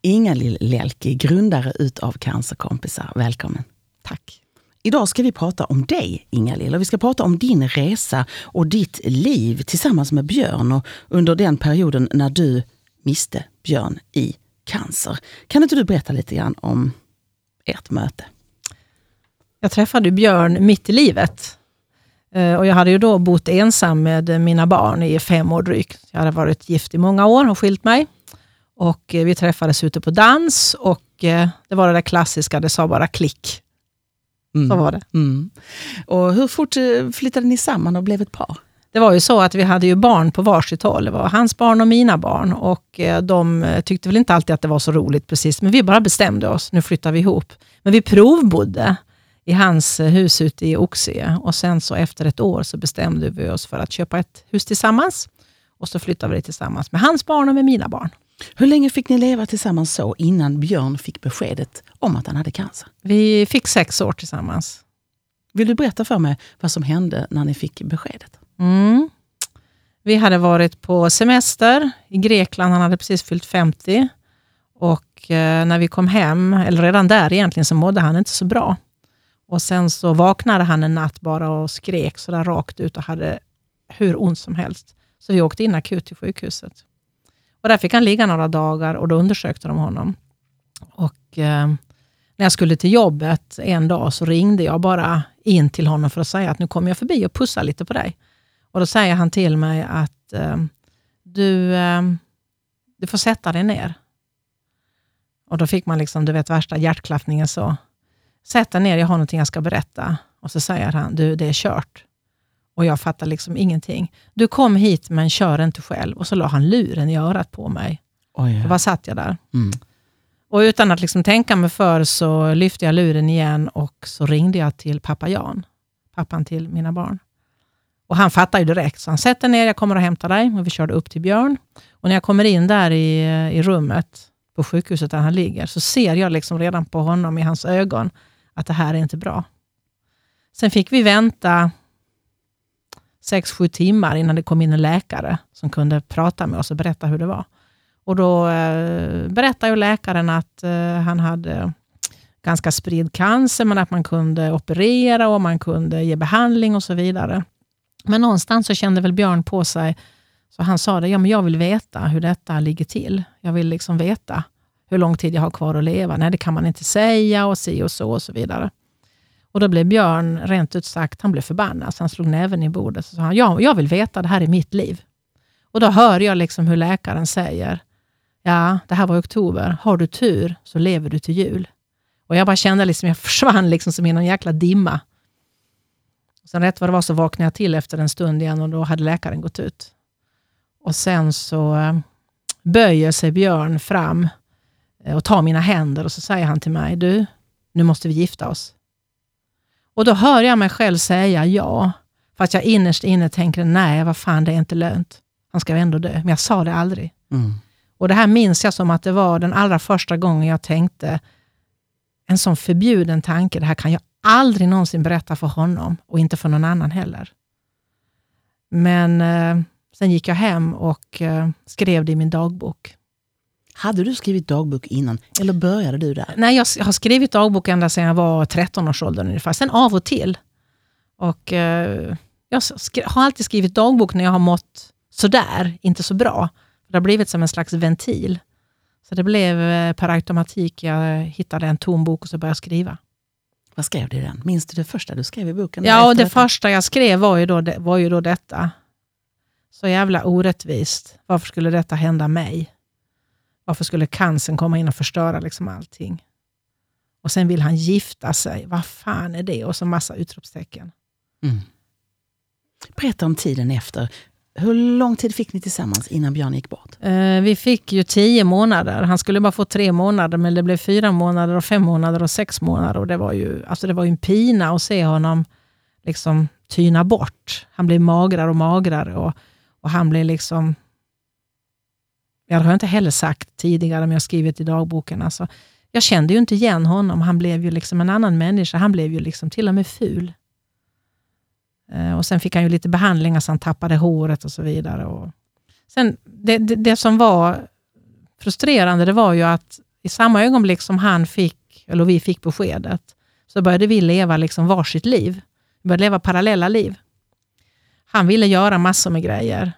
Inga-Lill Lelki, grundare utav Cancerkompisar. Välkommen. Tack. Idag ska vi prata om dig, Inga-Lill, och vi ska prata om din resa och ditt liv tillsammans med Björn och under den perioden när du miste Björn i cancer. Kan inte du berätta lite grann om ert möte? Jag träffade Björn mitt i livet. Eh, och jag hade ju då bott ensam med mina barn i fem år drygt. Jag hade varit gift i många år och skilt mig. Och eh, Vi träffades ute på dans och eh, det var det där klassiska, det sa bara klick. Mm. Så var det. Mm. Och hur fort flyttade ni samman och blev ett par? Det var ju så att vi hade ju barn på varsitt håll. Det var hans barn och mina barn. Och De tyckte väl inte alltid att det var så roligt precis, men vi bara bestämde oss. Nu flyttar vi ihop. Men vi provbodde i hans eh, hus ute i Oxie. Och sen så efter ett år så bestämde vi oss för att köpa ett hus tillsammans. Och så flyttade vi tillsammans med hans barn och med mina barn. Hur länge fick ni leva tillsammans så innan Björn fick beskedet om att han hade cancer? Vi fick sex år tillsammans. Vill du berätta för mig vad som hände när ni fick beskedet? Mm. Vi hade varit på semester i Grekland. Han hade precis fyllt 50. Och eh, när vi kom hem, eller redan där egentligen, så mådde han inte så bra. Och Sen så vaknade han en natt bara och skrek sådär rakt ut och hade hur ont som helst. Så vi åkte in akut till sjukhuset. Och där fick han ligga några dagar och då undersökte de honom. Och eh, När jag skulle till jobbet en dag så ringde jag bara in till honom för att säga att nu kommer jag förbi och pussar lite på dig. Och Då säger han till mig att eh, du, eh, du får sätta dig ner. Och Då fick man liksom, du vet värsta hjärtklappningen så. Sätt dig ner, jag har någonting jag ska berätta. Och så säger han, du det är kört. Och jag fattar liksom ingenting. Du kom hit men kör inte själv. Och så la han luren i örat på mig. Oj, ja. Så bara satt jag där. Mm. Och utan att liksom tänka mig för så lyfte jag luren igen och så ringde jag till pappa Jan, pappan till mina barn. Och Han fattade ju direkt, så han sätter ner, jag kommer och hämtar dig. Och vi körde upp till Björn. Och när jag kommer in där i, i rummet på sjukhuset där han ligger, så ser jag liksom redan på honom i hans ögon att det här är inte bra. Sen fick vi vänta sex sju timmar innan det kom in en läkare som kunde prata med oss och berätta hur det var. Och Då eh, berättade ju läkaren att eh, han hade ganska spridd cancer, men att man kunde operera och man kunde ge behandling och så vidare. Men någonstans så kände väl Björn på sig, så han sa det, ja, men jag vill veta hur detta ligger till. Jag vill liksom veta hur lång tid jag har kvar att leva. Nej, det kan man inte säga och si och så och så vidare. Och Då blev Björn rent ut sagt han blev förbannad, så han slog näven i bordet. och sa han, ja, jag vill veta, det här är mitt liv. Och Då hör jag liksom hur läkaren säger, ja, det här var i oktober. Har du tur så lever du till jul. Och Jag bara kände liksom, jag försvann liksom som i någon jäkla dimma. Och sen rätt vad det var så vaknade jag till efter en stund igen och då hade läkaren gått ut. Och Sen så eh, böjer sig Björn fram eh, och tar mina händer och så säger han till mig, du, nu måste vi gifta oss. Och då hör jag mig själv säga ja, fast jag innerst inne tänker, nej, vad fan, det är inte lönt. Han ska ändå dö. Men jag sa det aldrig. Mm. Och Det här minns jag som att det var den allra första gången jag tänkte, en sån förbjuden tanke, det här kan jag aldrig någonsin berätta för honom och inte för någon annan heller. Men eh, sen gick jag hem och eh, skrev det i min dagbok. Hade du skrivit dagbok innan, eller började du där? Nej, jag har skrivit dagbok ända sedan jag var 13 års ålder ungefär. Sen av och till. Och, eh, jag har alltid skrivit dagbok när jag har mått sådär, inte så bra. Det har blivit som en slags ventil. Så det blev eh, per automatik, jag hittade en tom bok och så började jag skriva. Vad skrev du i den? Minns du det första du skrev i boken? Ja, och det detta? första jag skrev var ju, då, var ju då detta. Så jävla orättvist. Varför skulle detta hända mig? Varför skulle cancern komma in och förstöra liksom allting? Och sen vill han gifta sig. Vad fan är det? Och så massa utropstecken. Mm. Berätta om tiden efter. Hur lång tid fick ni tillsammans innan Björn gick bort? Eh, vi fick ju tio månader. Han skulle bara få tre månader, men det blev fyra månader, och fem månader och sex månader. Och det, var ju, alltså det var ju en pina att se honom liksom tyna bort. Han blev magrare och magrare. Och, och han blev liksom det har jag inte heller sagt tidigare, men jag har skrivit i dagboken. Alltså, jag kände ju inte igen honom. Han blev ju liksom en annan människa. Han blev ju liksom till och med ful. Eh, och Sen fick han ju lite behandlingar så alltså han tappade håret och så vidare. Och sen, det, det, det, som var frustrerande, det var ju att i samma ögonblick som han fick, eller vi fick beskedet, så började vi leva liksom varsitt liv. Vi började leva parallella liv. Han ville göra massor med grejer.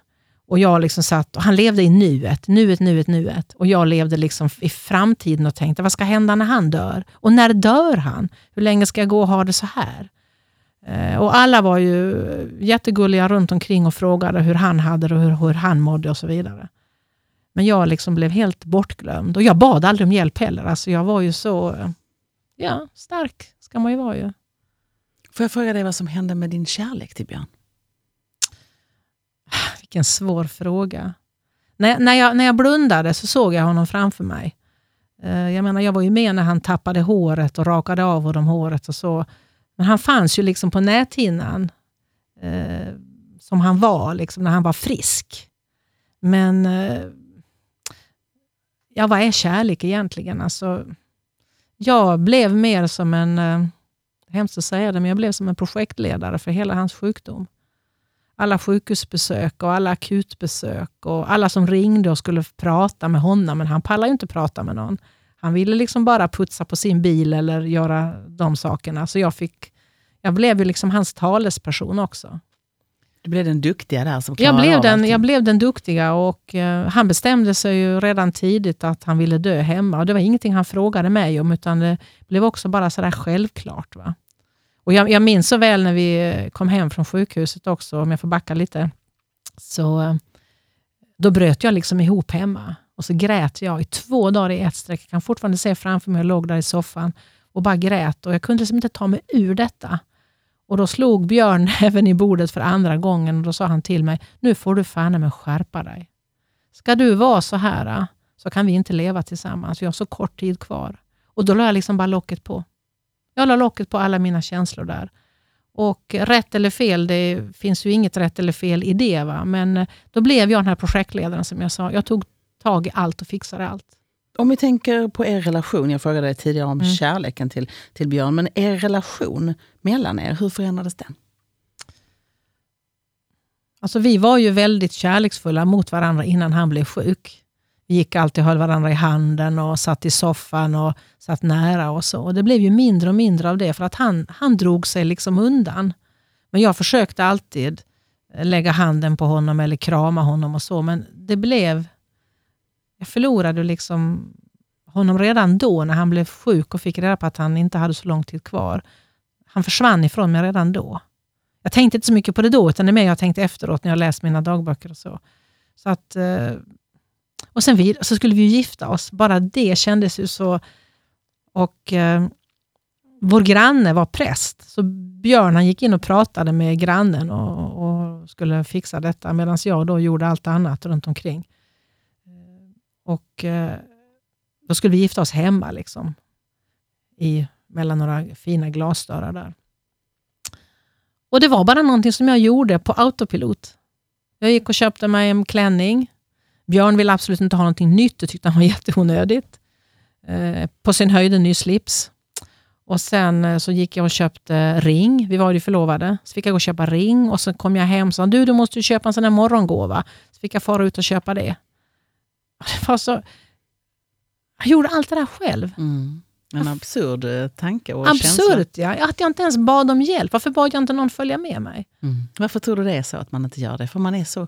Och jag liksom satt, och Han levde i nuet, nuet, nuet, nuet. Och jag levde liksom i framtiden och tänkte, vad ska hända när han dör? Och när dör han? Hur länge ska jag gå och ha det så här? Eh, och alla var ju jättegulliga runt omkring och frågade hur han hade det och hur, hur han mådde och så vidare. Men jag liksom blev helt bortglömd. Och jag bad aldrig om hjälp heller. Alltså jag var ju så ja, stark, ska man ju vara ju. Får jag fråga dig vad som hände med din kärlek till Björn? Vilken svår fråga. När, när, jag, när jag blundade så såg jag honom framför mig. Eh, jag menar, jag var ju med när han tappade håret och rakade av honom håret och så. Men han fanns ju liksom på näthinnan eh, som han var liksom när han var frisk. Men eh, ja, vad är kärlek egentligen? Alltså, jag blev mer som en, eh, hemskt att säga det, men jag blev som en projektledare för hela hans sjukdom. Alla sjukhusbesök och alla akutbesök och alla som ringde och skulle prata med honom, men han pallade ju inte prata med någon. Han ville liksom bara putsa på sin bil eller göra de sakerna. Så jag, fick, jag blev ju liksom hans talesperson också. Du blev den duktiga där som jag blev den, allting. Jag blev den duktiga och uh, han bestämde sig ju redan tidigt att han ville dö hemma. Och Det var ingenting han frågade mig om, utan det blev också bara sådär självklart. Va? Och jag, jag minns så väl när vi eh, kom hem från sjukhuset också, om jag får backa lite. Så eh, Då bröt jag liksom ihop hemma och så grät jag i två dagar i ett streck. Jag kan fortfarande se framför mig, jag låg där i soffan och bara grät. Och Jag kunde liksom inte ta mig ur detta. Och Då slog Björn även i bordet för andra gången och då sa han till mig, nu får du fan med skärpa dig. Ska du vara så här eh, så kan vi inte leva tillsammans. Vi har så kort tid kvar. Och Då la jag liksom bara locket på. Jag la locket på alla mina känslor där. Och rätt eller fel, det finns ju inget rätt eller fel i det. Va? Men då blev jag den här projektledaren som jag sa. Jag tog tag i allt och fixade allt. Om vi tänker på er relation, jag frågade dig tidigare om mm. kärleken till, till Björn, men er relation mellan er, hur förändrades den? Alltså vi var ju väldigt kärleksfulla mot varandra innan han blev sjuk. Vi gick alltid och höll varandra i handen och satt i soffan och satt nära och så. Och det blev ju mindre och mindre av det för att han, han drog sig liksom undan. Men jag försökte alltid eh, lägga handen på honom eller krama honom och så, men det blev jag förlorade liksom honom redan då när han blev sjuk och fick reda på att han inte hade så lång tid kvar. Han försvann ifrån mig redan då. Jag tänkte inte så mycket på det då, utan det är mer jag tänkte efteråt när jag läst mina dagböcker och så. så att, eh, och sen vid, så skulle vi ju gifta oss. Bara det kändes ju så... Och eh, Vår granne var präst, så Björn han gick in och pratade med grannen och, och skulle fixa detta, medan jag då gjorde allt annat runt omkring. Eh, och eh, Då skulle vi gifta oss hemma, liksom, i, mellan några fina glasdörrar där. Och Det var bara någonting som jag gjorde på autopilot. Jag gick och köpte mig en klänning. Björn ville absolut inte ha någonting nytt, det tyckte han var jätteonödigt. Eh, på sin höjd en ny slips. Och Sen eh, så gick jag och köpte ring. Vi var ju förlovade. Så fick jag gå och köpa ring och så kom jag hem och sa du, du måste köpa en sån här morgongåva. Så fick jag fara ut och köpa det. Det var så... Jag gjorde allt det där själv. Mm. En absurd eh, tanke och Absurt, känsla. ja. Att jag inte ens bad om hjälp. Varför bad jag inte någon följa med mig? Mm. Varför tror du det är så att man inte gör det? För man är så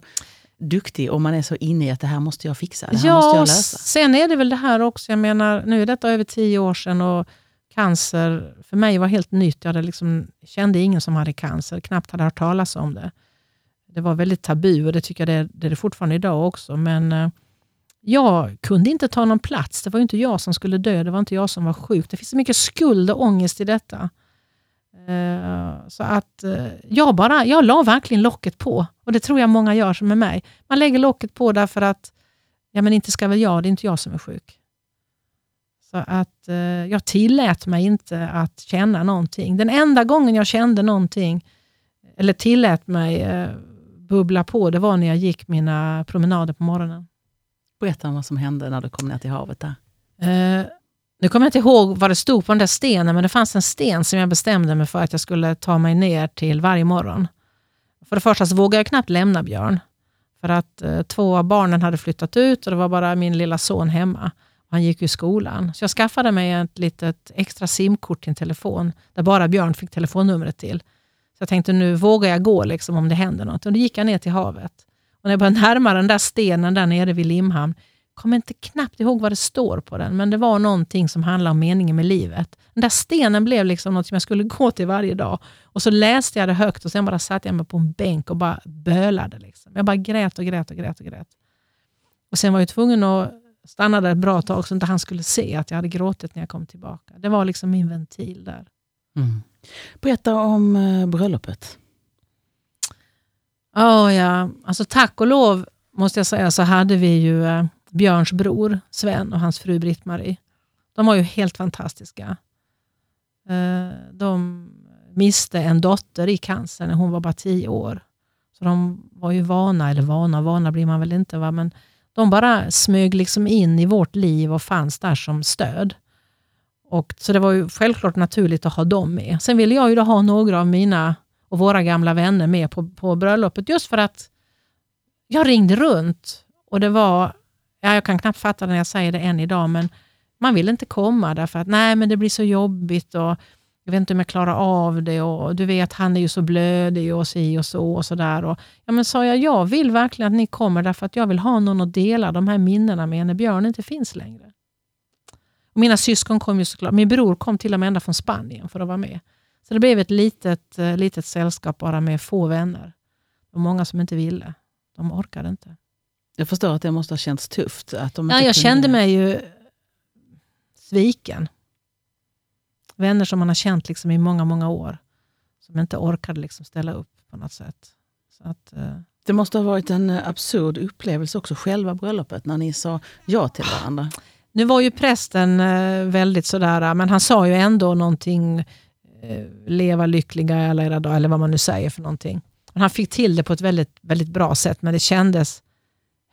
duktig och man är så inne i att det här måste jag fixa, det här ja, måste jag lösa. Sen är det väl det här också, jag menar, nu är detta över tio år sedan och cancer för mig var helt nytt. Jag hade liksom, kände ingen som hade cancer, knappt hade hört talas om det. Det var väldigt tabu och det tycker jag det det är det fortfarande idag också. Men eh, jag kunde inte ta någon plats. Det var inte jag som skulle dö, det var inte jag som var sjuk. Det finns så mycket skuld och ångest i detta. Uh, så att uh, jag, bara, jag la verkligen locket på. Och det tror jag många gör som är mig. Man lägger locket på därför att, ja men inte ska väl jag, det är inte jag som är sjuk. Så att uh, jag tillät mig inte att känna någonting. Den enda gången jag kände någonting, eller tillät mig bubbla på, det var när jag gick mina promenader på morgonen. Berätta om vad som hände när du kom ner till havet där. Nu kommer jag inte ihåg vad det stod på den där stenen, men det fanns en sten som jag bestämde mig för att jag skulle ta mig ner till varje morgon. För det första så vågade jag knappt lämna Björn. För att eh, två av barnen hade flyttat ut och det var bara min lilla son hemma. Han gick i skolan. Så jag skaffade mig ett litet extra simkort till en telefon, där bara Björn fick telefonnumret till. Så jag tänkte, nu vågar jag gå liksom, om det händer något. Och då gick jag ner till havet. Och när jag började närma den där stenen där nere vid Limhamn, kommer inte knappt ihåg vad det står på den, men det var någonting som handlade om meningen med livet. Den där stenen blev liksom något som jag skulle gå till varje dag. Och så läste jag det högt och sen bara satte jag mig på en bänk och bara bölade. Liksom. Jag bara grät och grät och grät och grät. Och sen var jag tvungen att stanna där ett bra tag så inte han skulle se att jag hade gråtit när jag kom tillbaka. Det var liksom min ventil där. Mm. Berätta om eh, bröllopet. Oh, ja, alltså tack och lov måste jag säga så hade vi ju eh, Björns bror Sven och hans fru Britt-Marie. De var ju helt fantastiska. Eh, de miste en dotter i cancer när hon var bara tio år. Så de var ju vana, eller vana, vana blir man väl inte, va? men de bara smög liksom in i vårt liv och fanns där som stöd. Och, så det var ju självklart naturligt att ha dem med. Sen ville jag ju då ha några av mina och våra gamla vänner med på, på bröllopet, just för att jag ringde runt och det var, ja, jag kan knappt fatta det när jag säger det än idag, men man vill inte komma därför att nej, men det blir så jobbigt och jag vet inte om jag klarar av det och du vet, han är ju så blödig och si och så och så där. Och, ja, men sa jag, jag vill verkligen att ni kommer därför att jag vill ha någon att dela de här minnena med när Björn inte finns längre. Och mina syskon kom ju såklart, min bror kom till och med ända från Spanien för att vara med. Så det blev ett litet, eh, litet sällskap bara med få vänner. Och många som inte ville. De orkade inte. Jag förstår att det måste ha känts tufft. Att de ja, jag kunde... kände mig ju sviken. Vänner som man har känt liksom i många, många år. Som inte orkade liksom ställa upp på något sätt. Så att, eh... Det måste ha varit en eh, absurd upplevelse också, själva bröllopet, när ni sa ja till varandra. Nu var ju prästen eh, väldigt sådär, men han sa ju ändå någonting, eh, leva lyckliga alla era dagar, eller vad man nu säger för någonting. Han fick till det på ett väldigt, väldigt bra sätt, men det kändes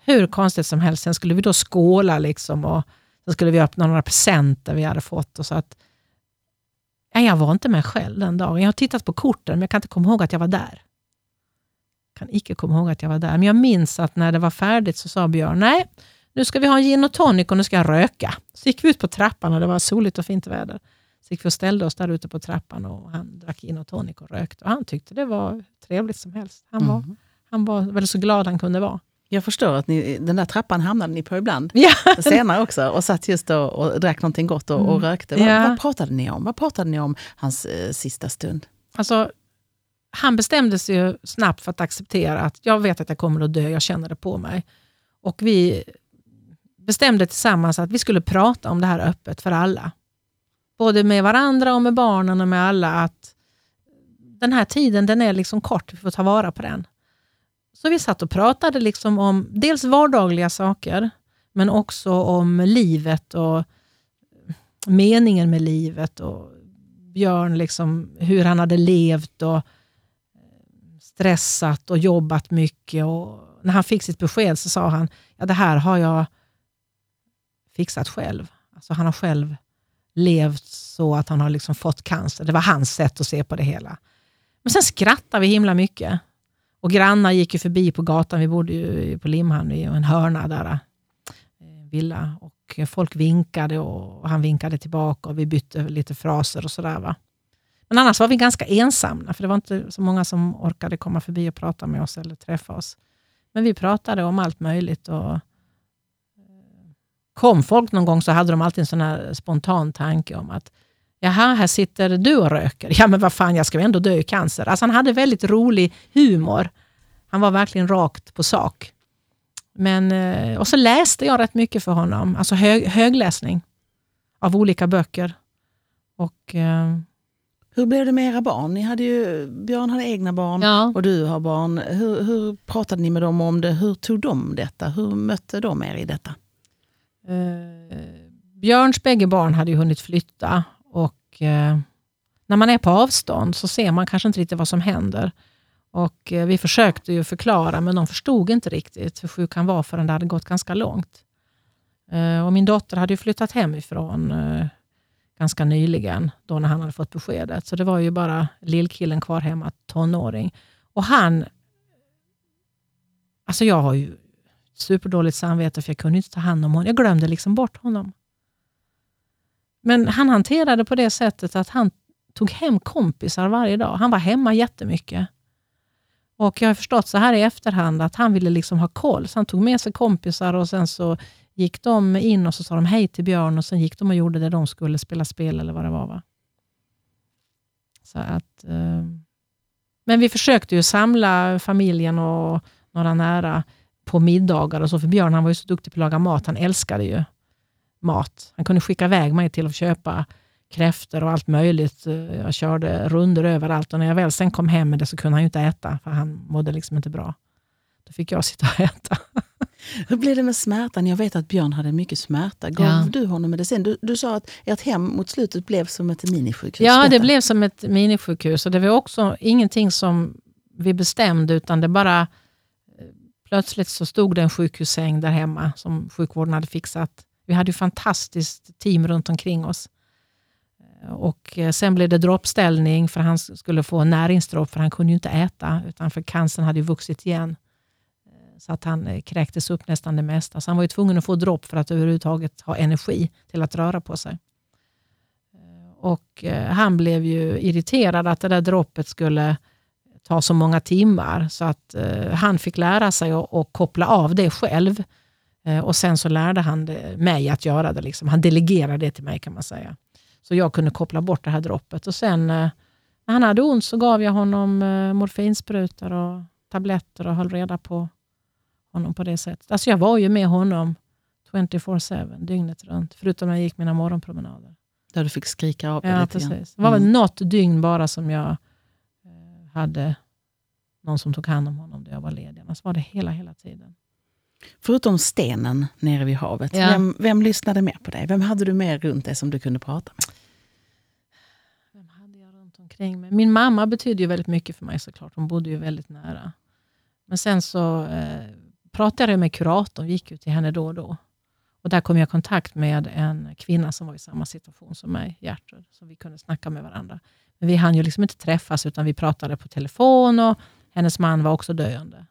hur konstigt som helst. Sen skulle vi då skåla liksom och så skulle vi öppna några presenter vi hade fått. Och så att, ja, jag var inte med själv den dagen. Jag har tittat på korten, men jag kan inte komma ihåg att jag var där. Jag kan icke komma ihåg att jag var där. Men jag minns att när det var färdigt så sa Björn, nej, nu ska vi ha en gin och tonic och nu ska jag röka. Så gick vi ut på trappan och det var soligt och fint väder. Så gick vi och ställde oss där ute på trappan och han drack gin och tonic och rökte. Och han tyckte det var trevligt som helst. Han, mm. var, han var väl så glad han kunde vara. Jag förstår att ni, den där trappan hamnade ni på ibland. Ja. Senare också. Och satt just och, och drack någonting gott och, och mm. rökte. Vad, ja. vad, pratade ni om? Vad pratade ni om hans eh, sista stund? Alltså, han bestämde sig ju snabbt för att acceptera att jag vet att jag kommer att dö, jag känner det på mig. Och vi bestämde tillsammans att vi skulle prata om det här öppet för alla. Både med varandra och med barnen och med alla. att Den här tiden den är liksom kort, vi får ta vara på den. Så vi satt och pratade liksom om dels vardagliga saker, men också om livet och meningen med livet. och Björn, liksom, hur han hade levt och eh, stressat och jobbat mycket. Och när han fick sitt besked så sa han, ja det här har jag fixat själv. Alltså han har själv levt så att han har liksom fått cancer. Det var hans sätt att se på det hela. Men sen skrattade vi himla mycket. Och grannar gick ju förbi på gatan. Vi bodde ju på Limhamn i en hörna där. Eh, villa. Och folk vinkade och han vinkade tillbaka och vi bytte lite fraser och sådär. Va? Men annars var vi ganska ensamma, för det var inte så många som orkade komma förbi och prata med oss eller träffa oss. Men vi pratade om allt möjligt. och eh, kom folk någon gång så hade de alltid en sån här spontan tanke om att Jaha, här sitter du och röker. Ja, men vad fan, jag ska ju ändå dö i cancer. Alltså, han hade väldigt rolig humor. Han var verkligen rakt på sak. Men, eh, och så läste jag rätt mycket för honom, alltså hög, högläsning av olika böcker. Och, eh, hur blev det med era barn? Ni hade ju, Björn hade egna barn ja. och du har barn. Hur, hur pratade ni med dem om det? Hur tog de detta? Hur mötte de er i detta? Eh, Björns bägge barn hade ju hunnit flytta och eh, när man är på avstånd så ser man kanske inte riktigt vad som händer. Och eh, Vi försökte ju förklara, men de förstod inte riktigt hur sjuk han var förrän det hade gått ganska långt. Eh, och Min dotter hade ju flyttat hemifrån eh, ganska nyligen, då när han hade fått beskedet. Så det var ju bara lillkillen kvar hemma, tonåring. Och han... Alltså jag har ju superdåligt samvete för jag kunde inte ta hand om honom. Jag glömde liksom bort honom. Men han hanterade på det sättet att han tog hem kompisar varje dag. Han var hemma jättemycket. Och Jag har förstått så här i efterhand att han ville liksom ha koll, så han tog med sig kompisar och sen så gick de in och så sa de hej till Björn och sen gick de och gjorde det de skulle, spela spel eller vad det var. Va? Så att, eh, men vi försökte ju samla familjen och några nära på middagar och så, för Björn han var ju så duktig på att laga mat. Han älskade ju mat. Han kunde skicka iväg mig till att köpa kräftor och allt möjligt. Jag körde runder överallt och när jag väl sen kom hem med det så kunde han ju inte äta, för han mådde liksom inte bra. Då fick jag sitta och äta. Hur blev det med smärtan? Jag vet att Björn hade mycket smärta. Gav ja. du honom medicin? Du, du sa att ert hem mot slutet blev som ett minisjukhus. Ja, Berätta. det blev som ett minisjukhus. Och det var också ingenting som vi bestämde, utan det bara... Eh, plötsligt så stod det en sjukhussäng där hemma som sjukvården hade fixat. Vi hade ju fantastiskt team runt omkring oss. Eh, och eh, Sen blev det droppställning för han skulle få näringsdropp, för han kunde ju inte äta, utan för cancern hade ju vuxit igen eh, så att han kräktes upp nästan det mesta. Så han var ju tvungen att få dropp för att överhuvudtaget ha energi till att röra på sig. Och Han blev ju irriterad att det där droppet skulle ta så många timmar, så att han fick lära sig att, att koppla av det själv. Och Sen så lärde han mig att göra det. Liksom. Han delegerade det till mig kan man säga. Så jag kunde koppla bort det här droppet. Och Sen när han hade ont så gav jag honom morfinsprutor och tabletter och höll reda på honom på det sättet. Alltså jag var ju med honom 24-7, dygnet runt. Förutom när jag gick mina morgonpromenader. Där du fick skrika av ja, lite precis. Grann. Det var väl mm. något dygn bara som jag eh, hade någon som tog hand om honom då jag var ledig. Annars var det hela, hela tiden. Förutom stenen nere vid havet, ja. vem, vem lyssnade mer på dig? Vem hade du med runt dig som du kunde prata med? Vem hade jag runt omkring mig? Min mamma betydde ju väldigt mycket för mig såklart. Hon bodde ju väldigt nära. Men sen så eh, pratade jag med kuratorn, gick ut till henne då och då. Och där kom jag i kontakt med en kvinna som var i samma situation som mig, Gertrud, så vi kunde snacka med varandra. Men vi hann ju liksom inte träffas, utan vi pratade på telefon och hennes man var också döende.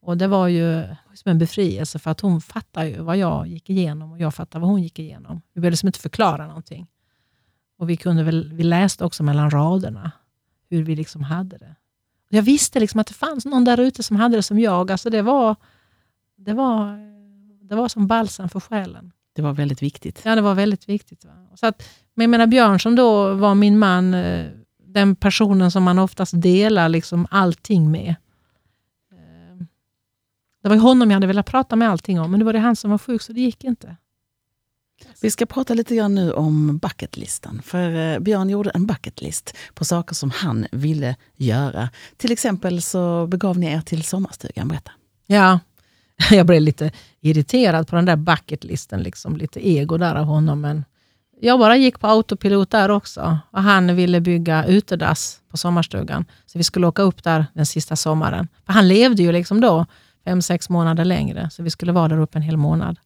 Och Det var ju som en befrielse, för att hon fattade ju vad jag gick igenom och jag fattade vad hon gick igenom. Vi behövde liksom inte förklara någonting. Och vi, kunde väl, vi läste också mellan raderna hur vi liksom hade det. Jag visste liksom att det fanns någon där ute som hade det som jag. Alltså det var det var, det var som balsam för själen. Det var väldigt viktigt. Ja, det var väldigt viktigt. Va? Så att, men jag menar, Björn som då var min man, eh, den personen som man oftast delar liksom allting med. Det var honom jag hade velat prata med allting om, men nu var det han som var sjuk, så det gick inte. Vi ska prata lite grann nu om bucketlistan. För eh, Björn gjorde en bucketlist på saker som han ville göra. Till exempel så begav ni er till sommarstugan. Berätta. Ja, jag blev lite irriterad på den där bucketlisten, liksom, lite ego där av honom. Men jag bara gick på autopilot där också. Och han ville bygga utedass på sommarstugan. Så vi skulle åka upp där den sista sommaren. För han levde ju liksom då fem, sex månader längre, så vi skulle vara där uppe en hel månad.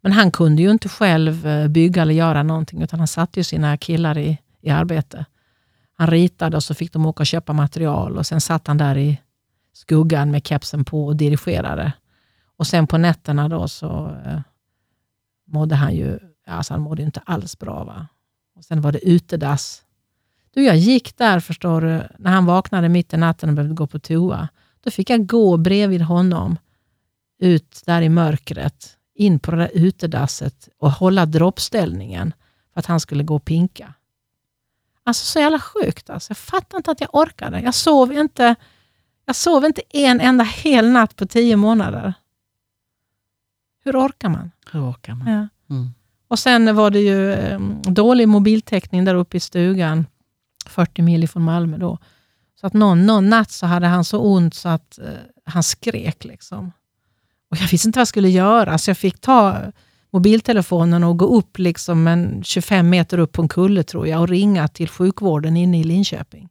Men han kunde ju inte själv eh, bygga eller göra någonting, utan han satte ju sina killar i, i arbete. Han ritade och så fick de åka och köpa material och sen satt han där i skuggan med kepsen på och dirigerade. Och sen på nätterna då så eh, mådde han ju alltså han mådde inte alls bra. Va? Och Sen var det utedass. Du, jag gick där, förstår du, när han vaknade mitt i natten och behövde gå på toa. Då fick jag gå bredvid honom ut där i mörkret, in på det där utedasset och hålla droppställningen för att han skulle gå och pinka. Alltså så jävla sjukt. Alltså. Jag fattar inte att jag orkade. Jag sov inte, jag sov inte en enda hel natt på tio månader. Hur orkar man? Hur orkar man? Ja. Mm. Och Sen var det ju eh, dålig mobiltäckning där uppe i stugan, 40 mil ifrån Malmö. Då. Så att någon, någon natt så hade han så ont så att eh, han skrek. Liksom. Och Jag visste inte vad jag skulle göra, så jag fick ta mobiltelefonen och gå upp liksom en 25 meter upp på en kulle tror jag och ringa till sjukvården inne i Linköping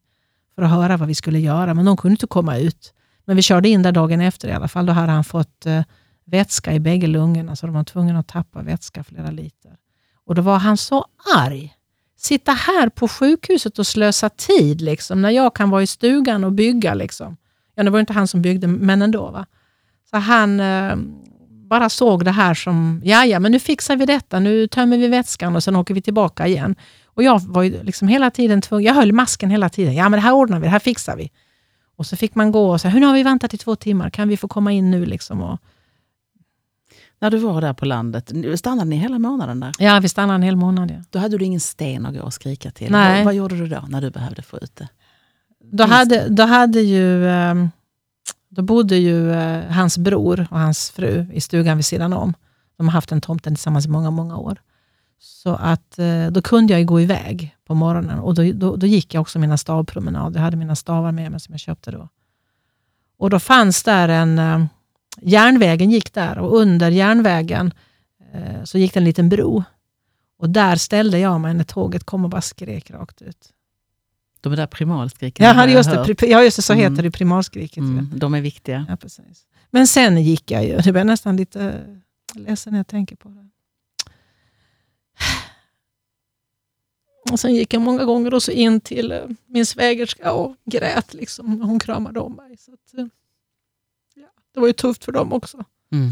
för att höra vad vi skulle göra. Men de kunde inte komma ut. Men vi körde in där dagen efter i alla fall. Då hade han fått eh, vätska i bägge lungorna, så de var tvungna att tappa vätska flera liter. Och Då var han så arg. Sitta här på sjukhuset och slösa tid, liksom, när jag kan vara i stugan och bygga. Liksom. Ja, det var inte han som byggde, men ändå. Va? Så han eh, bara såg det här som, ja ja, men nu fixar vi detta, nu tömmer vi vätskan och sen åker vi tillbaka igen. Och jag var ju liksom hela tiden tvungen, jag höll masken hela tiden. Ja men det här ordnar vi, det här fixar vi. Och så fick man gå och säga, hur har vi väntat i två timmar, kan vi få komma in nu? Liksom och, när du var där på landet, stannade ni hela månaden där? ja, vi stannade en hel månad. Ja. Då hade du ingen sten att gå och skrika till. Nej. Vad, vad gjorde du då när du behövde få ut det? Då, hade, då, hade ju, ehm, då bodde ju eh, hans bror och hans fru i stugan vid sidan om. De har haft den tomten tillsammans i många, många år. Så att eh, då kunde jag ju gå iväg på morgonen och då, då, då gick jag också mina stavpromenader. Jag hade mina stavar med mig som jag köpte då. Och då fanns där en, eh, järnvägen gick där och under järnvägen eh, så gick det en liten bro. Och där ställde jag mig när tåget kom och bara skrek rakt ut. De där primalskriken Ja, har jag just det, hört. ja, just det, så Mm. heter det, primalskriket. Mm, de är viktiga. Ja, precis. Men sen gick jag ju, det blir nästan lite ledsen när jag tänker på det. Och sen gick jag många gånger också in till eh, min svägerska och grät. Liksom. Hon kramade om mig. Så att, eh, det var ju tufft för dem också. Mm.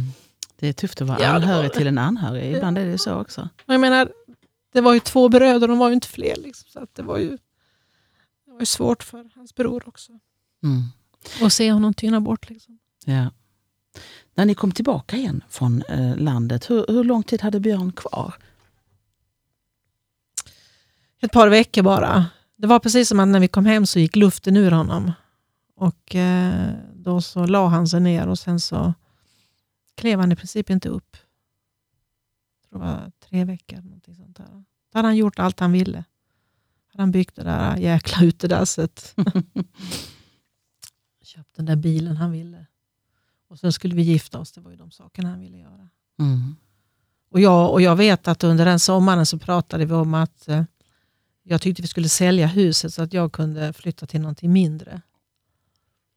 Det är tufft att vara Ja, anhörig till en anhörig. Ibland är det ju så också. Jag menar, det var ju två bröder, de var ju inte fler. Liksom, så att det, var ju, det var ju svårt för hans bror också. Mm. Att se honom tyna bort. Liksom. Ja. När ni kom tillbaka igen från eh, landet, hur, hur lång tid hade Björn kvar? Ett par veckor bara. Det var precis som att när vi kom hem så gick luften ur honom. Och eh, Då så la han sig ner och sen så klev han i princip inte upp. Jag tror det var tre veckor. Någonting sånt där. Då hade han gjort allt han ville. Hade han byggt det där jäkla utedasset. Köpt den där bilen han ville. Och sen skulle vi gifta oss. Det var ju de sakerna han ville göra. Mm. Och jag, och jag vet att under den sommaren så pratade vi om att eh, jag tyckte vi skulle sälja huset så att jag kunde flytta till någonting mindre.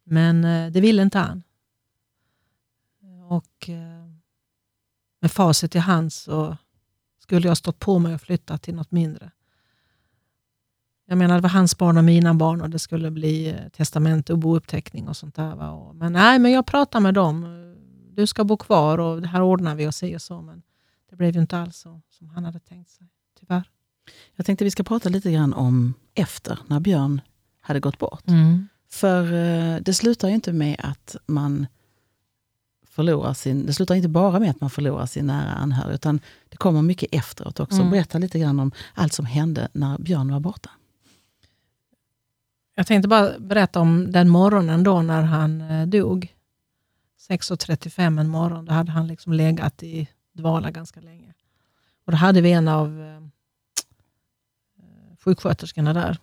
Men eh, det ville inte han. Och eh, med facit i hand så skulle jag stått på mig och flyttat till något mindre. Jag menar, det var hans barn och mina barn och det skulle bli eh, testamente och bouppteckning och sånt där. Va? Men nej, men jag pratade med dem. Du ska bo kvar och det här ordnar vi och och så. Men det blev ju inte alls så som han hade tänkt sig, tyvärr. Jag tänkte vi ska prata lite grann om efter, när Björn hade gått bort. För eh, det slutar ju inte med att man förlorar sin... Det slutar inte bara med att man förlorar sin nära anhörig, utan det kommer mycket efteråt också. Mm. Berätta lite grann om allt som hände när Björn var borta. Jag tänkte bara berätta om den morgonen då när han eh, dog. 6.35 en morgon, då hade han liksom legat i dvala ganska länge. Och då hade vi en av eh, sjuksköterskorna där.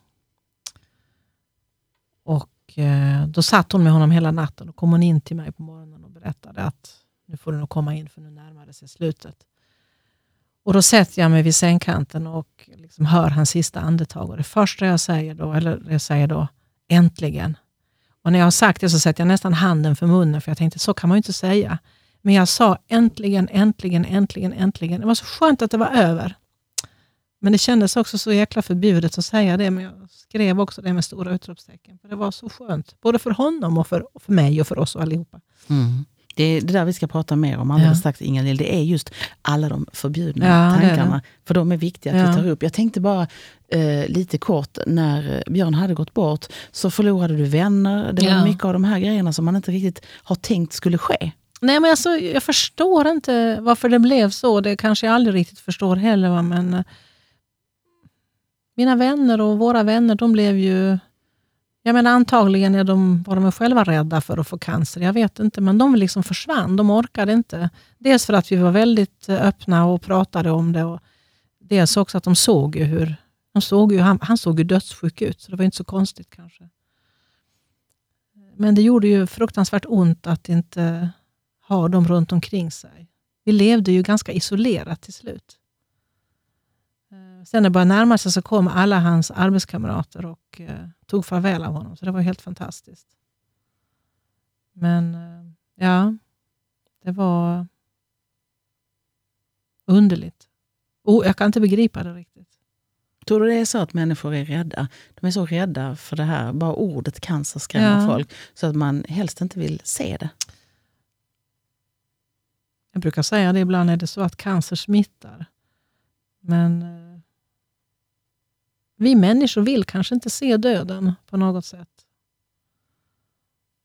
Och Eh, då satt hon med honom hela natten och kom hon in till mig på morgonen och berättade att nu får du nog komma in för nu närmar det sig slutet. Och Då sätter jag mig vid sängkanten och liksom hör hans sista andetag. Och det första jag säger då, eller jag säger då, äntligen. Och när jag har sagt det så sätter jag nästan handen för munnen, för jag tänkte så kan man ju inte säga. Men jag sa äntligen, äntligen, äntligen, äntligen. Det var så skönt att det var över. Men det kändes också så jäkla förbjudet att säga det, men jag skrev också det med stora utropstecken. För Det var så skönt, både för honom och för, och för mig och för oss allihopa. Mm. Det är det där vi ska prata mer om alldeles Ja. strax, Ingalill. Det är just alla de förbjudna Ja, det är det. tankarna. För de är viktiga att Ja. vi tar upp. Jag tänkte bara eh, lite kort, när eh, Björn hade gått bort så förlorade du vänner. Det var Ja. mycket av de här grejerna som man inte riktigt har tänkt skulle ske. Nej, men alltså, jag förstår inte varför det blev så. Det kanske jag aldrig riktigt förstår heller. Va? Men eh, mina vänner och våra vänner, de blev ju... Jag menar antagligen är de, var de själva rädda för att få cancer. Jag vet inte, men de liksom försvann. De orkade inte. Dels för att vi var väldigt eh, öppna och pratade om det. Och dels också att de såg ju hur... De såg ju, han, han såg ju dödssjuk ut, så det var inte så konstigt kanske. Men det gjorde ju fruktansvärt ont att inte ha dem runt omkring sig. Vi levde ju ganska isolerat till slut. Sen när det började närma sig så kom alla hans arbetskamrater och eh, tog farväl av honom. Så det var helt fantastiskt. Men eh, ja, det var underligt. Oh, jag kan inte begripa det riktigt. Tror du det är så att människor är rädda? De är så rädda för det här, bara ordet cancer skrämmer Ja. folk, så att man helst inte vill se det. Jag brukar säga det ibland, är det så att cancer smittar? Men eh, vi människor vill kanske inte se döden på något sätt.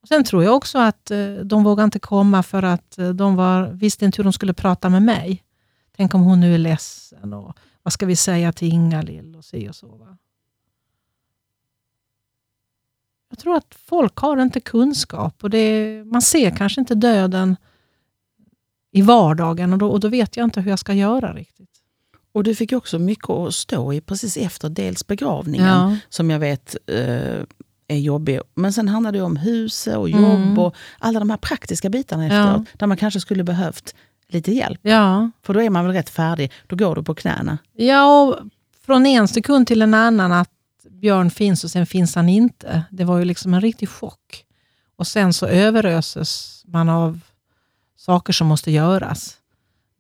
Sen tror jag också att eh, de vågade inte komma för att eh, de var, visste inte hur de skulle prata med mig. Tänk om hon nu är ledsen och vad ska vi säga till Inga-Lill och se och så. Va? Jag tror att folk har inte kunskap och det, man ser kanske inte döden i vardagen och då, och då vet jag inte hur jag ska göra riktigt. Och du fick också mycket att stå i precis efter dels begravningen, Ja. som jag vet eh, är jobbig. Men sen handlar det om huset och jobb Mm. och alla de här praktiska bitarna efteråt. Där man kanske skulle behövt lite hjälp. Ja, För då är man väl rätt färdig. Då går du på knäna. ja och från en sekund till en annan att Björn finns och sen finns han inte. Det var ju liksom en riktig chock. Och sen så överöses man av saker som måste göras.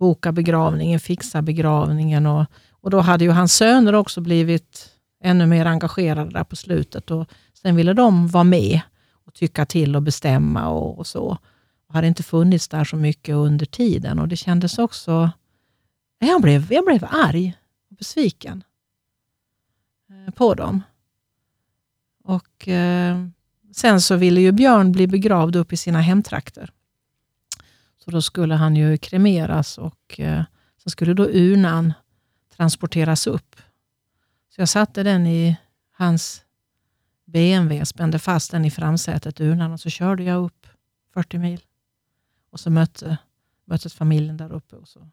Boka begravningen, fixa begravningen och, och då hade ju hans söner också blivit ännu mer engagerade där på slutet. Och sen ville de vara med och tycka till och bestämma och, och så. Och hade inte funnits där så mycket under tiden och det kändes också... Jag blev, jag blev arg och besviken eh, på dem. Och eh, Sen så ville ju Björn bli begravd upp i sina hemtrakter. Så då skulle han ju kremeras och eh, så skulle då urnan transporteras upp. Så jag satte den i hans BMW, spände fast den i framsätet, urnan, och så körde jag upp 40 mil. Och så mötte, möttes familjen där uppe och så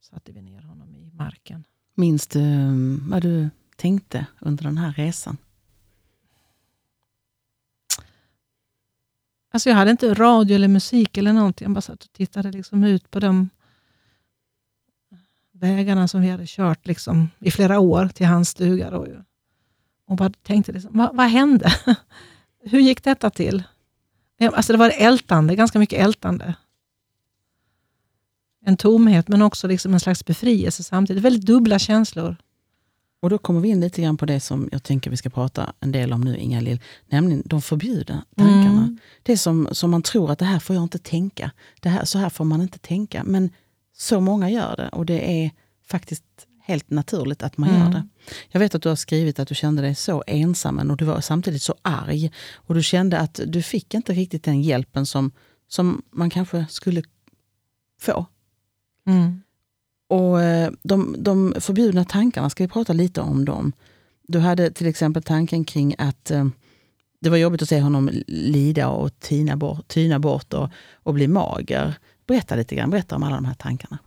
satte vi ner honom i marken. Minns du eh, vad du tänkte under den här resan? Alltså jag hade inte radio eller musik eller någonting. Jag bara satt och tittade liksom ut på de vägarna som vi hade kört liksom i flera år till hans stuga. Då ju. Och bara tänkte, liksom, vad, vad hände? Hur gick detta till? Alltså det var ältande, ganska mycket ältande. En tomhet men också liksom en slags befrielse samtidigt. Väldigt dubbla känslor. Och då kommer vi in lite grann på det som jag tänker vi ska prata en del om nu, Inga-Lill. Nämligen de förbjudna tankarna. Mm. Det som, som man tror att det här får jag inte tänka. Det här, så här får man inte tänka. Men så många gör det och det är faktiskt helt naturligt att man Mm. gör det. Jag vet att du har skrivit att du kände dig så ensam och du var samtidigt så arg. Och du kände att du fick inte riktigt den hjälpen som, som man kanske skulle få. Mm. Och eh, de, de förbjudna tankarna, ska vi prata lite om dem? Du hade till exempel tanken kring att eh, det var jobbigt att se honom lida och tina bort, tyna bort och, och bli mager. Berätta lite grann, berätta om alla de här tankarna.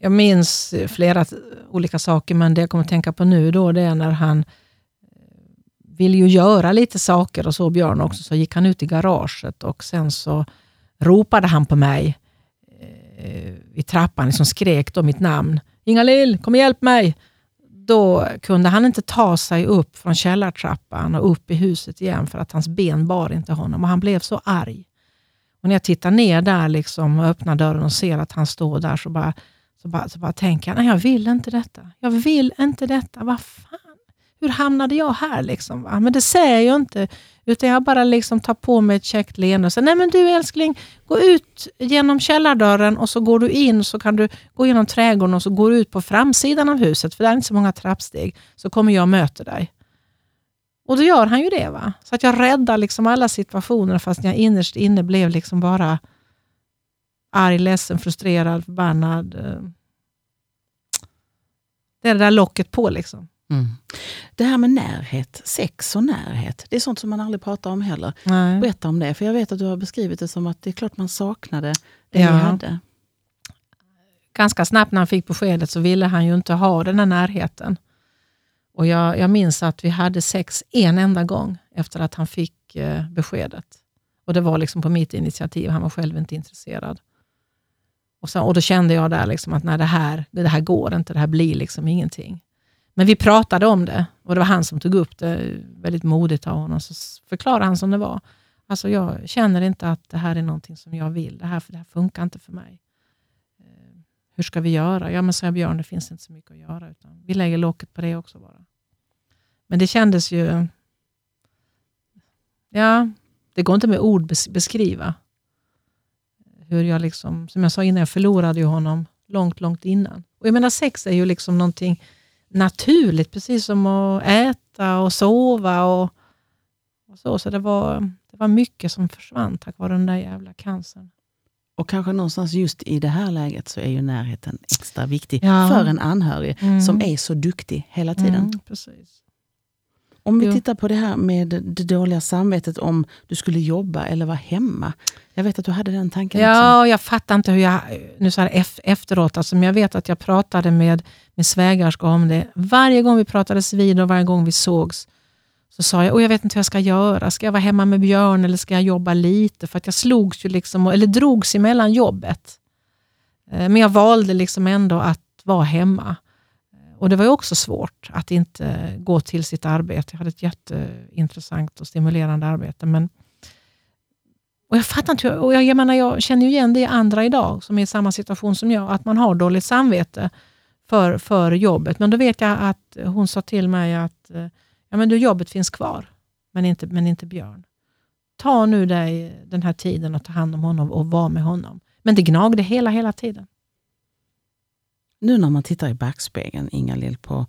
Jag minns flera olika saker, men det jag kommer att tänka på nu då, det är när han eh, ville ju göra lite saker och så Björn också, så gick han ut i garaget och sen så ropade han på mig eh, i trappan, liksom skrek då mitt namn. Inga-Lill, kom och hjälp mig! Då kunde han inte ta sig upp från källartrappan och upp i huset igen för att hans ben bar inte honom och han blev så arg. Och när jag tittar ner där liksom och öppnar dörren och ser att han står där så bara, så bara, så bara tänker jag, nej jag vill inte detta. Jag vill inte detta. Vad fan? Hur hamnade jag här? Liksom, va? Men det säger jag inte. Utan jag bara liksom tar på mig ett käckt leende och säger, nej men du älskling, gå ut genom källardörren och så går du in så kan du gå genom trädgården och så går du ut på framsidan av huset, för där är inte så många trappsteg, så kommer jag och möter dig. Och då gör han ju det. va? Så att jag räddar liksom alla situationer fast jag innerst inne blev liksom bara arg, ledsen, frustrerad, förbannad. Eh. Det är det där locket på. liksom. Mm. Det här med närhet, sex och närhet, det är sånt som man aldrig pratar om heller. Nej. Berätta om det, för jag vet att du har beskrivit det som att det är klart man saknade det Ja. ni hade. Ganska snabbt när han fick beskedet så ville han ju inte ha den här närheten. Och jag, jag minns att vi hade sex en enda gång efter att han fick eh, beskedet. Och Det var liksom på mitt initiativ, han var själv inte intresserad. Och, så, och Då kände jag där liksom att nej, det, här, det här går inte, det här blir liksom ingenting. Men vi pratade om det och det var han som tog upp det, väldigt modigt av honom. Så förklarade han som det var. Alltså jag känner inte att det här är någonting som jag vill. Det här, det här funkar inte för mig. Eh, hur ska vi göra? Ja, men sa jag, Björn, det finns inte så mycket att göra. Utan vi lägger locket på det också bara. Men det kändes ju... Ja, det går inte med ord beskriva hur jag, liksom, som jag sa innan, jag förlorade ju honom långt, långt innan. Och jag menar sex är ju liksom någonting naturligt, precis som att äta och sova och, och så. Så det var, det var mycket som försvann tack vare den där jävla cancern. Och kanske någonstans just i det här läget så är ju närheten extra viktig Ja. för en anhörig Mm. som är så duktig hela tiden. Mm, precis. Om vi Jo. tittar på det här med det dåliga samvetet om du skulle jobba eller vara hemma. Jag vet att du hade den tanken också. Ja, jag fattar inte hur jag, nu så här ef- efteråt, alltså, men jag vet att jag pratade med min svägerska om det. Varje gång vi pratades vid och varje gång vi sågs, så sa jag, och jag vet inte hur jag ska göra. Ska jag vara hemma med Björn eller ska jag jobba lite? För att jag slogs ju liksom, eller drogs emellan jobbet. Eh, Men jag valde liksom ändå att vara hemma. Och Det var ju också svårt att inte gå till sitt arbete. Jag hade ett jätteintressant och stimulerande arbete. Men och jag fattar inte, och jag, jag, menar, jag känner ju igen det i andra idag som är i samma situation som jag, att man har dåligt samvete för, för jobbet. Men då vet jag att hon sa till mig att ja, men du, jobbet finns kvar, men inte, men inte Björn. Ta nu dig den här tiden och ta hand om honom och var med honom. Men det gnagde hela, hela tiden. Nu när man tittar i backspegeln, Inga-Lill, på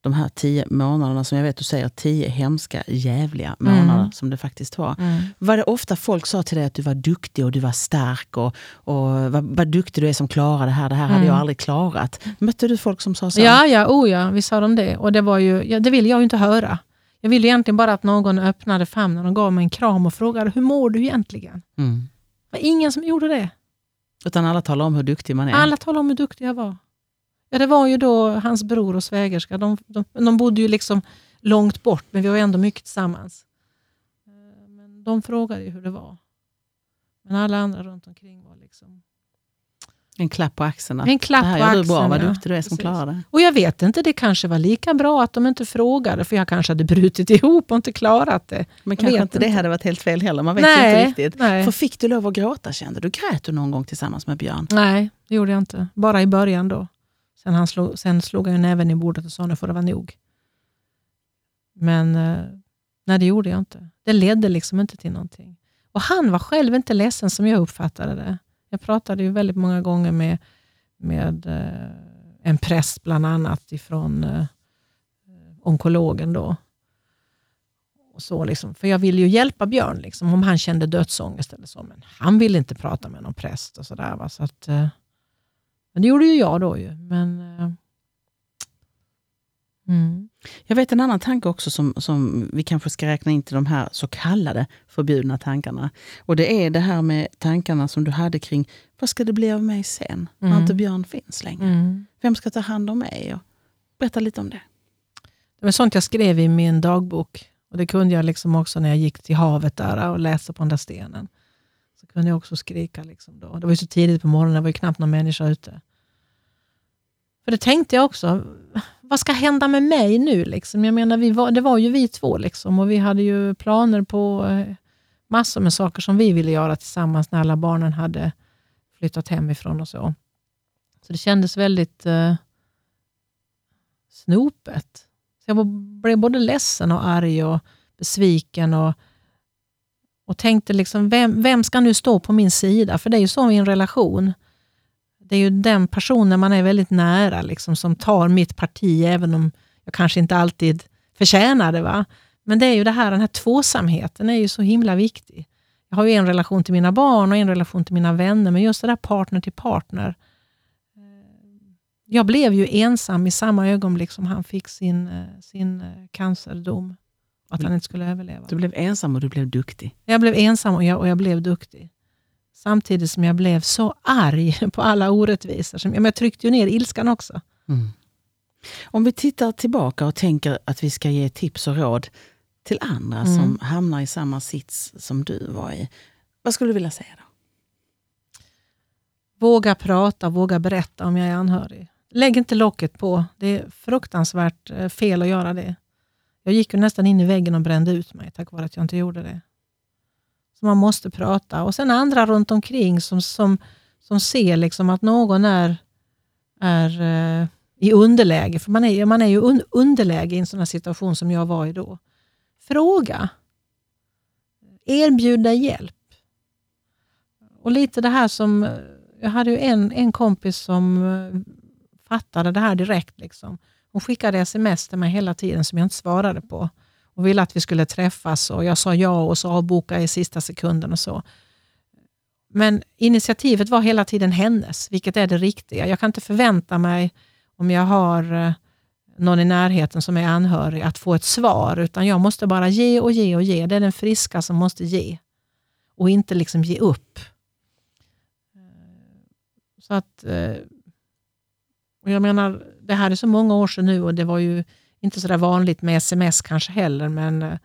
de här tio månaderna som jag vet du säger, tio hemska, jävliga månader Mm. som det faktiskt var. Var det ofta folk sa till dig att du var duktig och du var stark och, och vad, vad duktig du är som klarar det här, det här hade Mm. jag aldrig klarat. Mötte du folk som sa så? Ja, ja, oh ja, vi sa de det. Och det, var ju, ja, det ville jag ju inte höra. Jag ville egentligen bara att någon öppnade famnen och gav mig en kram och frågade hur mår du egentligen? Mm. Det var ingen som gjorde det. Utan alla talar om hur duktig man är. Alla talade om hur duktig jag var. Ja, det var ju då hans bror och svägerska. De, de, de bodde ju liksom långt bort, men vi var ändå mycket tillsammans. Eh, men de frågade ju hur det var. Men alla andra runt omkring var liksom... En klapp på axeln. En klapp det här på gör du bra, vad ja. duktig du är som klarar det. Och jag vet inte, det kanske var lika bra att de inte frågade, för jag kanske hade brutit ihop och inte klarat det. Men kanske inte det hade varit helt fel heller. Man vet Nej, inte riktigt. nej. För fick du lov att gråta kände du? Grät du någon gång tillsammans med Björn? Nej, det gjorde jag inte. Bara i början då. Sen, han slog, sen slog han ju näven i bordet och sa nu får det vara nog. Men eh, nej, det gjorde jag inte. Det ledde liksom inte till någonting. Och han var själv inte ledsen som jag uppfattade det. Jag pratade ju väldigt många gånger med, med eh, en präst bland annat ifrån eh, onkologen då. Och så liksom. För jag ville ju hjälpa Björn liksom, om han kände dödsångest eller så. Men han ville inte prata med någon präst och sådär. Va? Så att, eh, men det gjorde ju jag då ju. Men, eh, mm. Jag vet en annan tanke också som, som vi kanske ska räkna in till de här så kallade förbjudna tankarna. Och det är det här med tankarna som du hade kring vad ska det bli av mig sen? När Mm. inte Björn finns längre. Mm. Vem ska ta hand om mig? Och berätta lite om det. Det var sånt jag skrev i min dagbok. Och Det kunde jag liksom också när jag gick till havet där och läste på den där stenen. Så kunde jag också skrika. Liksom då. Det var ju så tidigt på morgonen, det var ju knappt någon människa ute. För det tänkte jag också, vad ska hända med mig nu? Liksom? Jag menar, vi var, det var ju vi två liksom, och vi hade ju planer på eh, massor med saker som vi ville göra tillsammans när alla barnen hade flyttat hemifrån och så. Så det kändes väldigt eh, snopet. Så jag blev både ledsen och arg och besviken och, och tänkte liksom, vem, vem ska nu stå på min sida? För det är ju så i en relation. Det är ju den personen man är väldigt nära liksom, som tar mitt parti, även om jag kanske inte alltid förtjänar det. Va? Men det är ju det här, den här tvåsamheten är ju så himla viktig. Jag har ju en relation till mina barn och en relation till mina vänner, men just det där partner till partner. Jag blev ju ensam i samma ögonblick som han fick sin, eh, sin eh, cancerdom. Att han inte skulle överleva. Du blev ensam och du blev duktig. Jag blev ensam och jag, och jag blev duktig. Samtidigt som jag blev så arg på alla orättvisor. Men jag tryckte ju ner ilskan också. Mm. Om vi tittar tillbaka och tänker att vi ska ge tips och råd till andra Mm. som hamnar i samma sits som du var i. Vad skulle du vilja säga då? Våga prata, våga berätta om jag är anhörig. Lägg inte locket på. Det är fruktansvärt eh, fel att göra det. Jag gick ju nästan in i väggen och brände ut mig tack vare att jag inte gjorde det. Så man måste prata. Och sen andra runt omkring som, som, som ser liksom att någon är, är eh, i underläge. För man är, man är ju un, underläge i en sån här situation som jag var i då. Fråga. Erbjud dig hjälp. och lite det här som, jag hade ju en, en kompis som eh, fattade det här direkt. Liksom. Hon skickade sms till mig hela tiden som jag inte svarade på och ville att vi skulle träffas och jag sa ja och så avbokade jag i sista sekunden och så. Men initiativet var hela tiden hennes, vilket är det riktiga. Jag kan inte förvänta mig, om jag har eh, någon i närheten som är anhörig, att få ett svar, utan jag måste bara ge och ge och ge. Det är den friska som måste ge och inte liksom ge upp. Eh, så att, eh, och jag menar, det här är så många år sedan nu och det var ju inte så vanligt med sms kanske heller, men eh,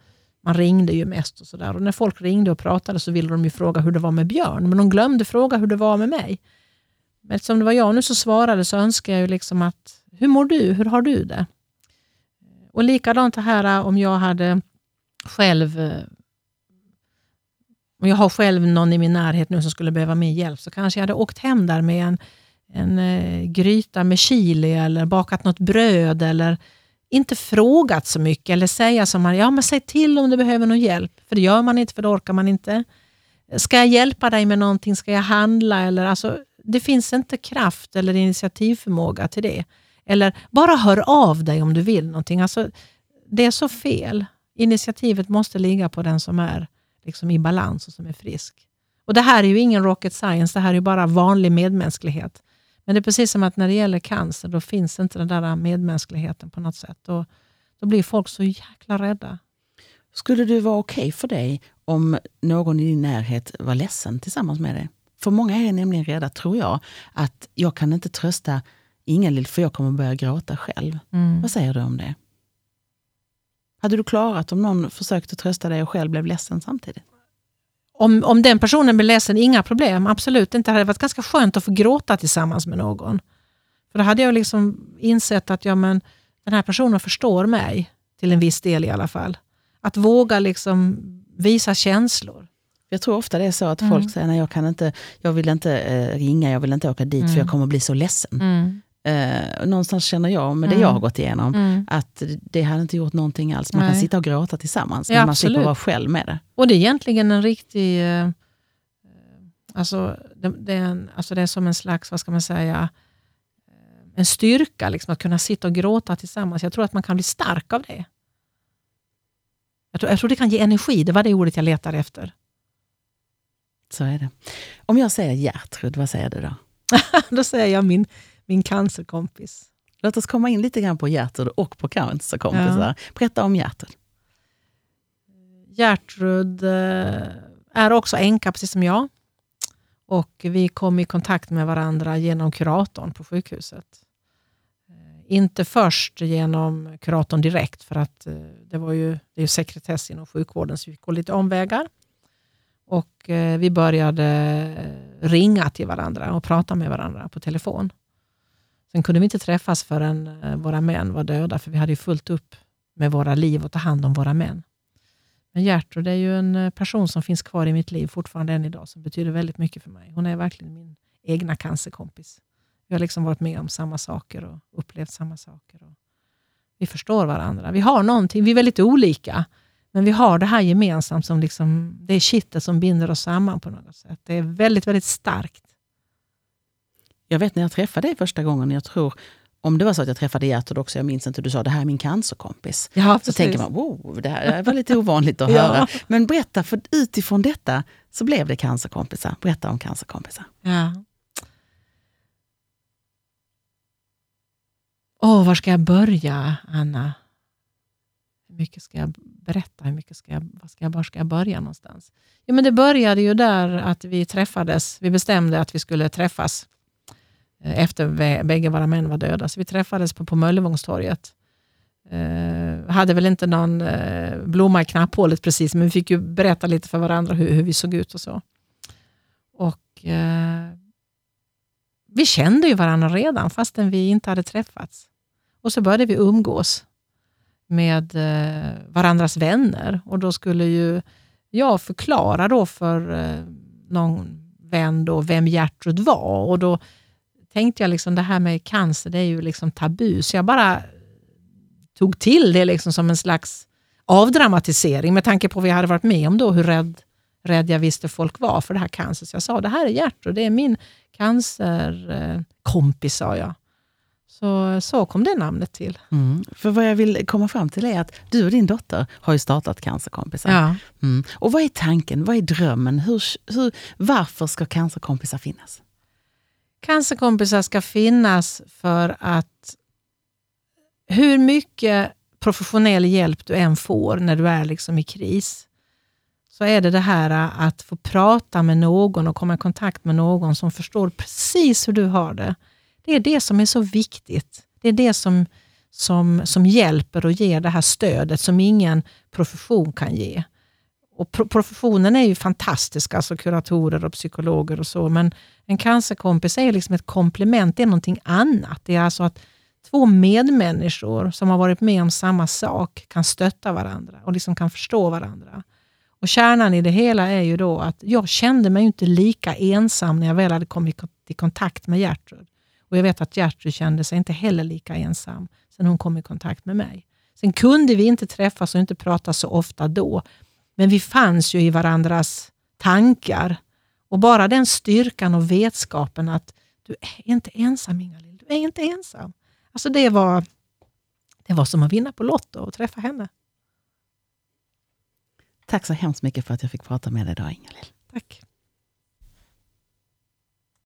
man ringde ju mest. och så där. Och När folk ringde och pratade så ville de ju fråga hur det var med Björn, men de glömde fråga hur det var med mig. Men eftersom det var jag nu som svarade så önskar jag ju liksom att, hur mår du? Hur har du det? Och likadant det här eh, om jag hade själv eh, om jag har själv någon i min närhet nu som skulle behöva min hjälp, så kanske jag hade åkt hem där med en, en eh, gryta med chili eller bakat något bröd eller inte frågat så mycket eller säga som man, ja men säg till om du behöver någon hjälp. För det gör man inte, för det orkar man inte. Ska jag hjälpa dig med någonting? Ska jag handla? Eller, alltså, det finns inte kraft eller initiativförmåga till det. Eller bara hör av dig om du vill någonting. Alltså, det är så fel. Initiativet måste ligga på den som är liksom i balans och som är frisk. Och Det här är ju ingen rocket science, det här är bara vanlig medmänsklighet. Men det är precis som att när det gäller cancer, då finns inte den där medmänskligheten på något sätt. Och då blir folk så jäkla rädda. Skulle det vara okej okay för dig om någon i din närhet var ledsen tillsammans med dig? För många är nämligen rädda, tror jag, att jag kan inte trösta Ingalill för jag kommer börja gråta själv. Mm. Vad säger du om det? Hade du klarat om någon försökte trösta dig och själv blev ledsen samtidigt? Om, om den personen blir ledsen, inga problem. Absolut inte. Det hade varit ganska skönt att få gråta tillsammans med någon. För Då hade jag liksom insett att ja, men, den här personen förstår mig, till en viss del i alla fall. Att våga liksom visa känslor. Jag tror ofta det är så att mm. folk säger, nej jag kan inte, jag vill inte eh, ringa, jag vill inte åka dit mm. för jag kommer bli så ledsen. Mm. Eh, någonstans känner jag, med det mm. jag har gått igenom, mm. att det hade inte gjort någonting alls. Man Nej. kan sitta och gråta tillsammans, men man slipper vara själv med det. Och det är egentligen en riktig... Eh, alltså, det, det, är en, alltså det är som en slags, vad ska man säga, eh, en styrka liksom, att kunna sitta och gråta tillsammans. Jag tror att man kan bli stark av det. Jag tror, jag tror det kan ge energi, det var det ordet jag letade efter. Så är det. Om jag säger Gertrud, vad säger du då? då säger jag min min cancerkompis. Låt oss komma in lite grann på Gertrud och på cancerkompisar. Ja. Berätta om Gertrud. Gertrud eh, är också änka, precis som jag. Och Vi kom i kontakt med varandra genom kuratorn på sjukhuset. Eh, inte först genom kuratorn direkt, för att eh, det var ju, det är ju sekretess inom sjukvården, så vi gick lite omvägar. Och Vi började ringa till varandra och prata med varandra på telefon. Sen kunde vi inte träffas förrän eh, våra män var döda, för vi hade ju fullt upp med våra liv och ta hand om våra män. Men Gertrud är ju en eh, person som finns kvar i mitt liv fortfarande än idag, som betyder väldigt mycket för mig. Hon är verkligen min egna cancerkompis. Vi har liksom varit med om samma saker och upplevt samma saker. Och vi förstår varandra. Vi har någonting, vi är väldigt olika, men vi har det här gemensamt som liksom, det är kittet som binder oss samman på något sätt. Det är väldigt, väldigt starkt. Jag vet när jag träffade dig första gången, jag tror om det var så att jag träffade Gertrud också, jag minns inte, du sa det här är min cancerkompis. Ja, så tänker man, wow, det här var lite ovanligt att ja. höra. Men berätta, för utifrån detta så blev det cancerkompisar. Berätta om cancerkompisar. Ja. Åh, var ska jag börja, Anna? Hur mycket ska jag berätta? Hur mycket ska jag, var, ska jag, var ska jag börja någonstans? Jo, men det började ju där att vi träffades. Vi bestämde att vi skulle träffas Eh, efter bägge våra män var döda. Så vi träffades på, på Möllevångstorget. Eh, hade väl inte någon eh, blomma i knapphålet precis, men vi fick ju berätta lite för varandra hur, hur vi såg ut och så. Och eh, Vi kände ju varandra redan, fastän vi inte hade träffats. Och så började vi umgås med eh, varandras vänner. Och då skulle ju jag förklara då för eh, någon vän då vem Gertrud var. Och då tänkte jag liksom det här med cancer, det är ju liksom tabu, så jag bara tog till det liksom som en slags avdramatisering med tanke på vad jag hade varit med om då, hur rädd rädd jag visste folk var för det här cancer. Så jag sa, det här är Gertrud, det är min cancerkompis, sa jag. Så, så kom det namnet till. Mm. För vad jag vill komma fram till är att du och din dotter har ju startat Cancerkompisar. Ja. Mm. Och vad är tanken, vad är drömmen? Hur, hur, varför ska Cancerkompisar finnas? Cancerkompisar ska finnas för att hur mycket professionell hjälp du än får när du är liksom i kris, så är det det här att få prata med någon och komma i kontakt med någon som förstår precis hur du har det. Det är det som är så viktigt. Det är det som, som, som hjälper och ger det här stödet som ingen profession kan ge. Och professionen är ju fantastisk, alltså kuratorer och psykologer och så, men en cancerkompis är liksom ett komplement, det är någonting annat. Det är alltså att två medmänniskor som har varit med om samma sak kan stötta varandra och liksom kan förstå varandra. Och Kärnan i det hela är ju då att jag kände mig inte lika ensam när jag väl hade kommit i kontakt med Gertrud. Och jag vet att Gertrud kände sig inte heller lika ensam sen hon kom i kontakt med mig. Sen kunde vi inte träffas och inte prata så ofta då, men vi fanns ju i varandras tankar. Och bara den styrkan och vetskapen att du är inte ensam Ingalill, du är inte ensam. Alltså det var, det var som att vinna på Lotto och träffa henne. Tack så hemskt mycket för att jag fick prata med dig idag, Ingalill. Tack.